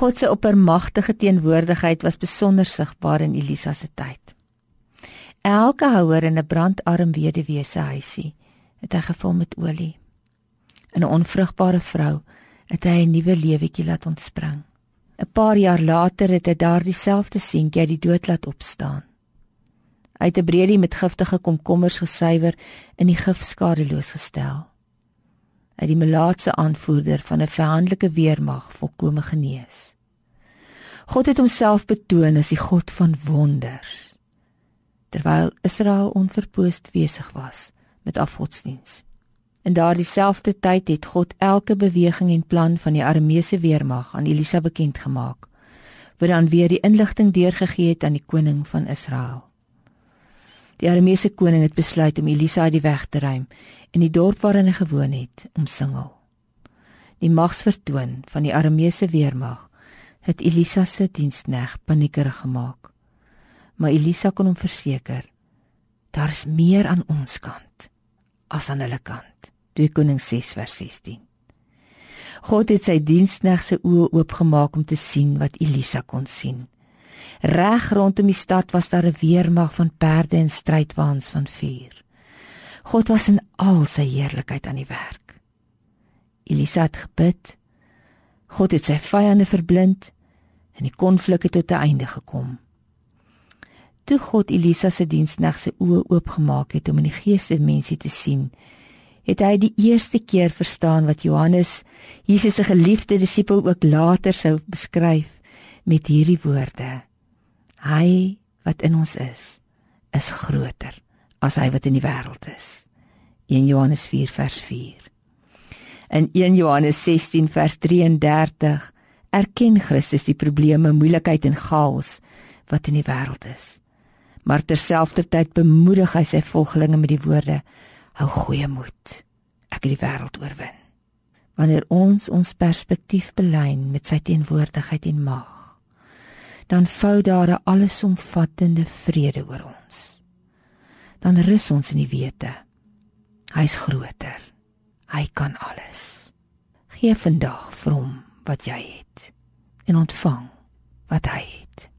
God se oppermagtige teenwoordigheid was besonder sigbaar in Elisa se tyd. Elke houer in 'n brandarm weduwee se huisie het hy gevul met olie. In 'n onvrugbare vrou het hy 'n nuwe lewetjie laat ontspring. 'n Paar jaar later het hy daardie selfde seentjie uit die dood laat opstaan. Hy het 'n breedie met giftige komkommers gesuiwer en die gif skadeloos gestel. Het die melaatse aanvoerder van 'n verhandelike weermag volkome genees. God het homself betoon as die God van wonders terwyl Israel onverpoost besig was met afgodsdiens. In daardie selfde tyd het God elke beweging en plan van die Arameese weermag aan Elisa bekend gemaak, wat dan weer die inligting deurgegee het aan die koning van Israel. Die Arameese koning het besluit om Elisa uit die weg te ruim en die dorp waarin hy gewoon het omsingel. Die magsvertoon van die Arameese weermag het Elisa se dienskneg paniekerig gemaak. Maar Elisa kon hom verseker: "Daar is meer aan ons kant as aan hulle kant." 2 Konings 6 vers 16. God het sy dienskneg se oë oopgemaak om te sien wat Elisa kon sien. Reg rondom die stad was daar 'n weermag van perde en strydwaans van vuur. God was in al sy heerlikheid aan die werk. Elisa het gebid. God het sy vyande verblind en die konflik het tot 'n einde gekom. Toe God Elisa se dienskneg se oë oopgemaak het om in die gees die mense te sien, het hy die eerste keer verstaan wat Johannes, Jesus se geliefde disipel ook later sou beskryf met hierdie woorde: Hy wat in ons is, is groter as hy wat in die wêreld is. 1 Johannes 4 vers 4. In 1 Johannes 16 vers 33 erken Christus die probleme, moeilikheid en chaos wat in die wêreld is. Maar terselfdertyd bemoedig hy sy volgelinge met die woorde: Hou goeie moed. Ek het die wêreld oorwin. Wanneer ons ons perspektief belyn met sy teenwoordigheid en mag, dan vou daar 'n allesomvattende vrede oor ons. Dan rus ons in die wete hy's groter. Hy kan alles. Gee vandag vir hom wat jy het en ontvang wat hy het.